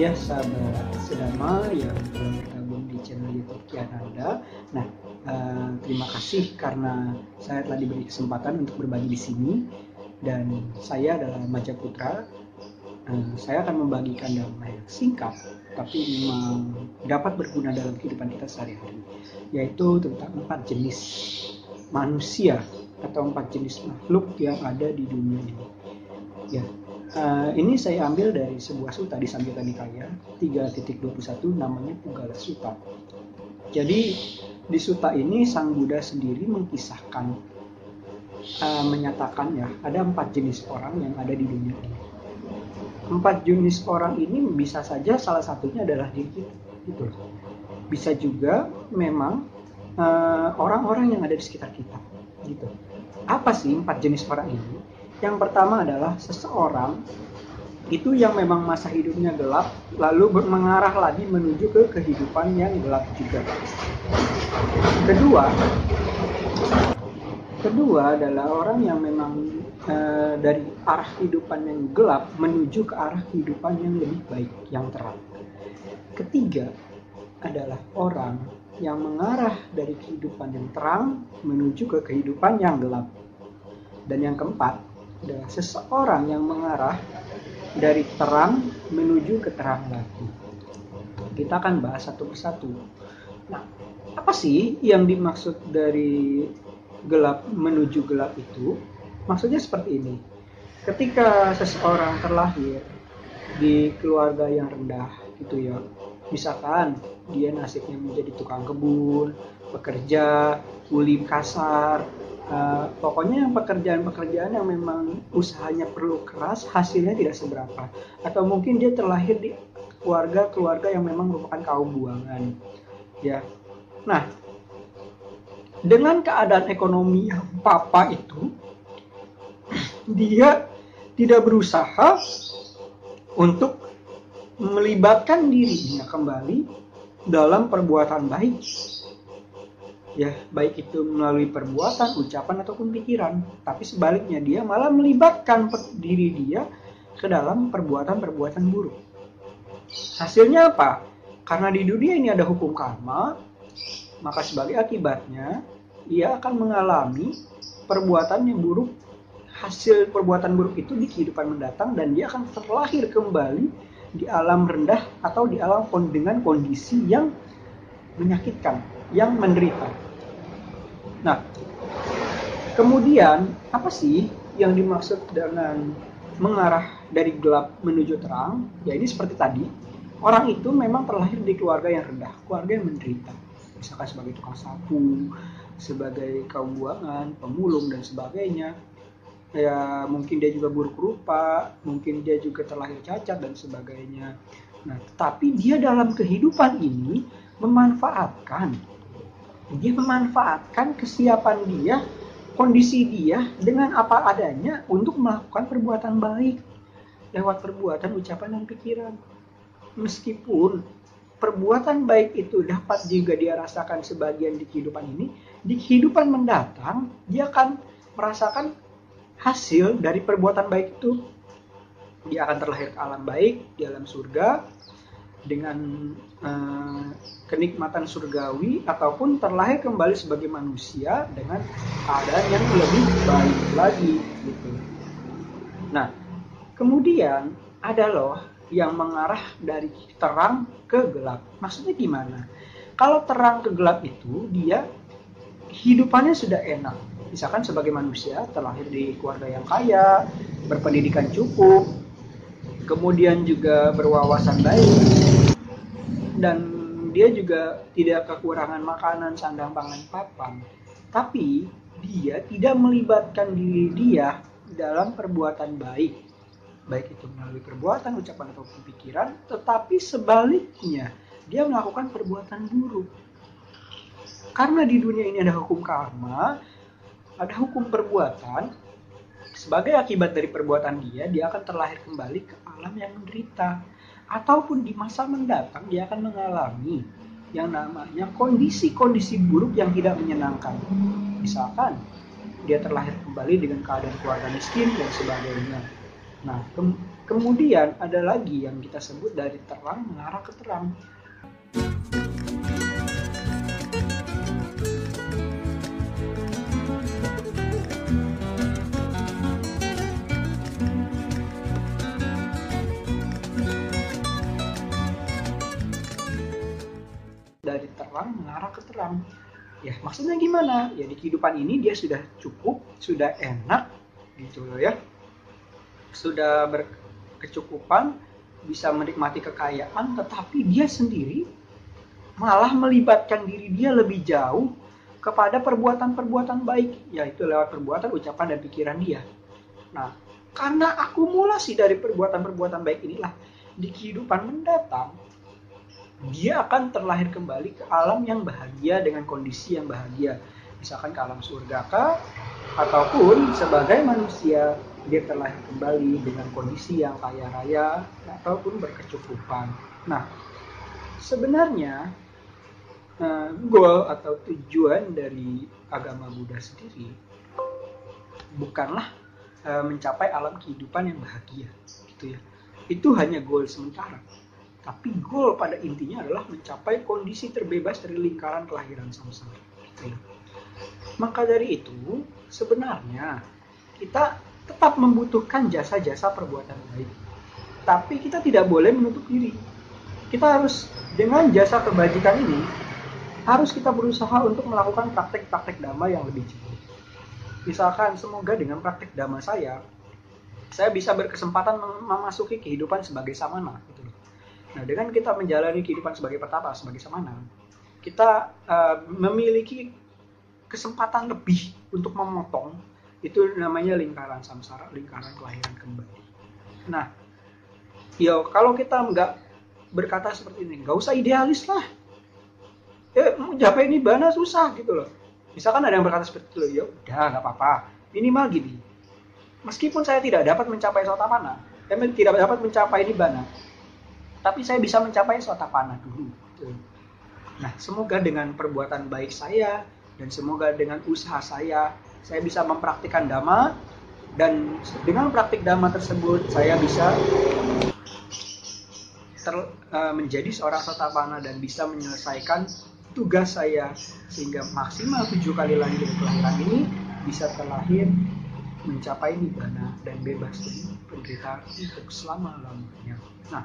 ya sahabat sedama yang bergabung di channel YouTube Kiananda. Nah, uh, terima kasih karena saya telah diberi kesempatan untuk berbagi di sini dan saya adalah Maja Putra. Uh, saya akan membagikan dalam yang singkat tapi memang dapat berguna dalam kehidupan kita sehari-hari yaitu tentang empat jenis manusia atau empat jenis makhluk yang ada di dunia ini. Ya, Uh, ini saya ambil dari sebuah suta di Samyutta Nikaya 3.21 namanya Pugala Suta. Jadi di suta ini Sang Buddha sendiri mengkisahkan uh, menyatakan ya ada empat jenis orang yang ada di dunia ini. Empat jenis orang ini bisa saja salah satunya adalah diri kita, gitu. Bisa juga memang eh, orang-orang uh, yang ada di sekitar kita, gitu. Apa sih empat jenis orang ini? Yang pertama adalah seseorang itu yang memang masa hidupnya gelap lalu mengarah lagi menuju ke kehidupan yang gelap juga. Kedua, kedua adalah orang yang memang e, dari arah kehidupan yang gelap menuju ke arah kehidupan yang lebih baik, yang terang. Ketiga adalah orang yang mengarah dari kehidupan yang terang menuju ke kehidupan yang gelap. Dan yang keempat adalah seseorang yang mengarah dari terang menuju ke terang lagi. Kita akan bahas satu persatu. Nah, apa sih yang dimaksud dari gelap menuju gelap itu? Maksudnya seperti ini. Ketika seseorang terlahir di keluarga yang rendah gitu ya. Misalkan dia nasibnya menjadi tukang kebun, pekerja, kuli kasar, uh, pokoknya yang pekerjaan-pekerjaan yang memang usahanya perlu keras hasilnya tidak seberapa. Atau mungkin dia terlahir di keluarga-keluarga yang memang merupakan kaum buangan. Ya. Nah dengan keadaan ekonomi yang papa itu dia tidak berusaha untuk melibatkan dirinya kembali dalam perbuatan baik ya baik itu melalui perbuatan, ucapan ataupun pikiran. Tapi sebaliknya dia malah melibatkan diri dia ke dalam perbuatan-perbuatan buruk. Hasilnya apa? Karena di dunia ini ada hukum karma, maka sebagai akibatnya ia akan mengalami perbuatan yang buruk hasil perbuatan buruk itu di kehidupan mendatang dan dia akan terlahir kembali di alam rendah atau di alam dengan kondisi yang menyakitkan yang menderita. Nah, kemudian apa sih yang dimaksud dengan mengarah dari gelap menuju terang? Ya ini seperti tadi, orang itu memang terlahir di keluarga yang rendah, keluarga yang menderita. Misalkan sebagai tukang sapu, sebagai kaum buangan, pemulung dan sebagainya. Ya mungkin dia juga buruk rupa, mungkin dia juga terlahir cacat dan sebagainya. Nah, tapi dia dalam kehidupan ini memanfaatkan dia memanfaatkan kesiapan dia, kondisi dia dengan apa adanya untuk melakukan perbuatan baik lewat perbuatan, ucapan, dan pikiran. Meskipun perbuatan baik itu dapat juga dia rasakan sebagian di kehidupan ini, di kehidupan mendatang dia akan merasakan hasil dari perbuatan baik itu. Dia akan terlahir ke alam baik, di alam surga, dengan uh, kenikmatan surgawi ataupun terlahir kembali sebagai manusia dengan keadaan yang lebih baik lagi gitu. Nah, kemudian ada loh yang mengarah dari terang ke gelap. Maksudnya gimana? Kalau terang ke gelap itu dia hidupannya sudah enak. Misalkan sebagai manusia terlahir di keluarga yang kaya, berpendidikan cukup, kemudian juga berwawasan baik dan dia juga tidak kekurangan makanan sandang pangan papan. Tapi dia tidak melibatkan diri dia dalam perbuatan baik. Baik itu melalui perbuatan ucapan atau pikiran tetapi sebaliknya dia melakukan perbuatan buruk. Karena di dunia ini ada hukum karma ada hukum perbuatan sebagai akibat dari perbuatan dia, dia akan terlahir kembali ke alam yang menderita. Ataupun di masa mendatang dia akan mengalami yang namanya kondisi-kondisi buruk yang tidak menyenangkan. Misalkan dia terlahir kembali dengan keadaan keluarga miskin dan sebagainya. Nah, ke kemudian ada lagi yang kita sebut dari terang mengarah ke terang. Dari terang mengarah ke terang. Ya, maksudnya gimana? Ya di kehidupan ini dia sudah cukup, sudah enak gitu loh ya. Sudah berkecukupan, bisa menikmati kekayaan, tetapi dia sendiri malah melibatkan diri dia lebih jauh kepada perbuatan-perbuatan baik, yaitu lewat perbuatan, ucapan, dan pikiran dia. Nah, karena akumulasi dari perbuatan-perbuatan baik inilah di kehidupan mendatang dia akan terlahir kembali ke alam yang bahagia dengan kondisi yang bahagia. Misalkan ke alam surga kah? Ataupun sebagai manusia dia terlahir kembali dengan kondisi yang kaya raya ataupun berkecukupan. Nah, sebenarnya uh, goal atau tujuan dari agama Buddha sendiri bukanlah uh, mencapai alam kehidupan yang bahagia, gitu ya. Itu hanya goal sementara tapi goal pada intinya adalah mencapai kondisi terbebas dari lingkaran kelahiran samsara. Maka dari itu, sebenarnya kita tetap membutuhkan jasa-jasa perbuatan baik. Tapi kita tidak boleh menutup diri. Kita harus dengan jasa kebajikan ini harus kita berusaha untuk melakukan praktek-praktek dhamma yang lebih jauh. Misalkan semoga dengan praktek dhamma saya saya bisa berkesempatan memasuki kehidupan sebagai samana gitu Nah, dengan kita menjalani kehidupan sebagai pertapa, sebagai samana, kita uh, memiliki kesempatan lebih untuk memotong itu namanya lingkaran samsara, lingkaran kelahiran kembali. Nah, yo kalau kita nggak berkata seperti ini, nggak usah idealis lah. Ya, mau ini bana susah gitu loh. Misalkan ada yang berkata seperti itu, ya udah nggak apa-apa. Minimal gini, meskipun saya tidak dapat mencapai sotamana, saya tidak dapat mencapai bana tapi saya bisa mencapai panah dulu. Nah, semoga dengan perbuatan baik saya dan semoga dengan usaha saya, saya bisa mempraktikkan dhamma dan dengan praktik dhamma tersebut saya bisa ter, uh, menjadi seorang sotapana dan bisa menyelesaikan tugas saya sehingga maksimal tujuh kali lagi dari kelahiran ini bisa terlahir mencapai nibbana dan bebas dari penderitaan untuk selama lamanya. Nah,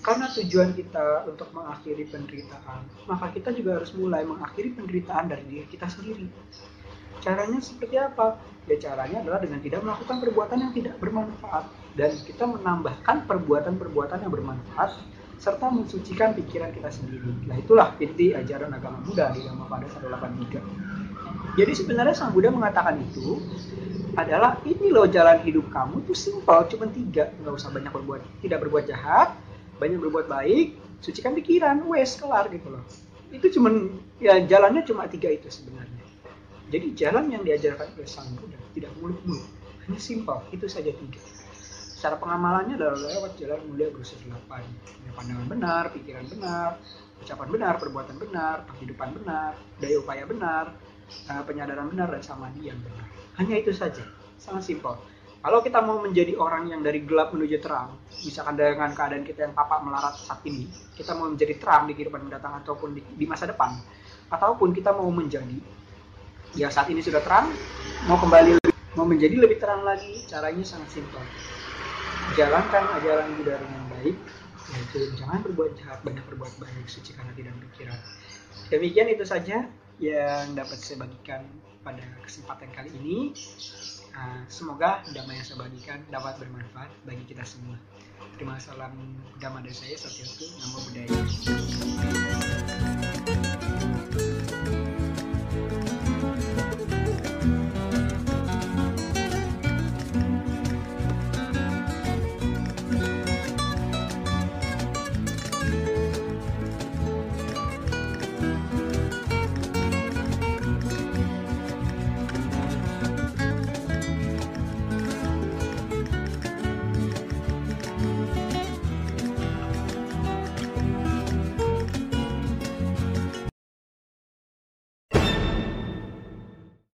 karena tujuan kita untuk mengakhiri penderitaan, maka kita juga harus mulai mengakhiri penderitaan dari diri kita sendiri. Caranya seperti apa? Ya caranya adalah dengan tidak melakukan perbuatan yang tidak bermanfaat dan kita menambahkan perbuatan-perbuatan yang bermanfaat serta mensucikan pikiran kita sendiri. Nah itulah inti ajaran agama Buddha di Dhammapada 183. Jadi sebenarnya Sang Buddha mengatakan itu adalah ini loh jalan hidup kamu tuh simpel, cuma tiga, nggak usah banyak berbuat, tidak berbuat jahat, banyak berbuat baik sucikan pikiran wes kelar gitu loh. Itu cuman ya jalannya cuma tiga itu sebenarnya. Jadi jalan yang diajarkan oleh sang Buddha tidak muluk-muluk hanya simpel itu saja tiga. Cara pengamalannya adalah lewat jalan mulia berusaha delapan ya, pandangan benar pikiran benar ucapan benar perbuatan benar kehidupan benar daya upaya benar eh, penyadaran benar dan samadhi yang benar. Hanya itu saja sangat simpel kalau kita mau menjadi orang yang dari gelap menuju terang, misalkan dengan keadaan kita yang papa melarat saat ini, kita mau menjadi terang di kehidupan mendatang ataupun di, di masa depan, ataupun kita mau menjadi, ya saat ini sudah terang, mau kembali mau menjadi lebih terang lagi, caranya sangat simpel. Jalankan ajaran Buddha dengan baik, yaitu jangan berbuat jahat, banyak berbuat baik, sucikan hati dan pikiran. Demikian itu saja yang dapat saya bagikan pada kesempatan kali ini. Ah, semoga damai yang saya bagikan dapat bermanfaat bagi kita semua. Terima kasih salam damai dari saya, Satyaku nama budaya. thank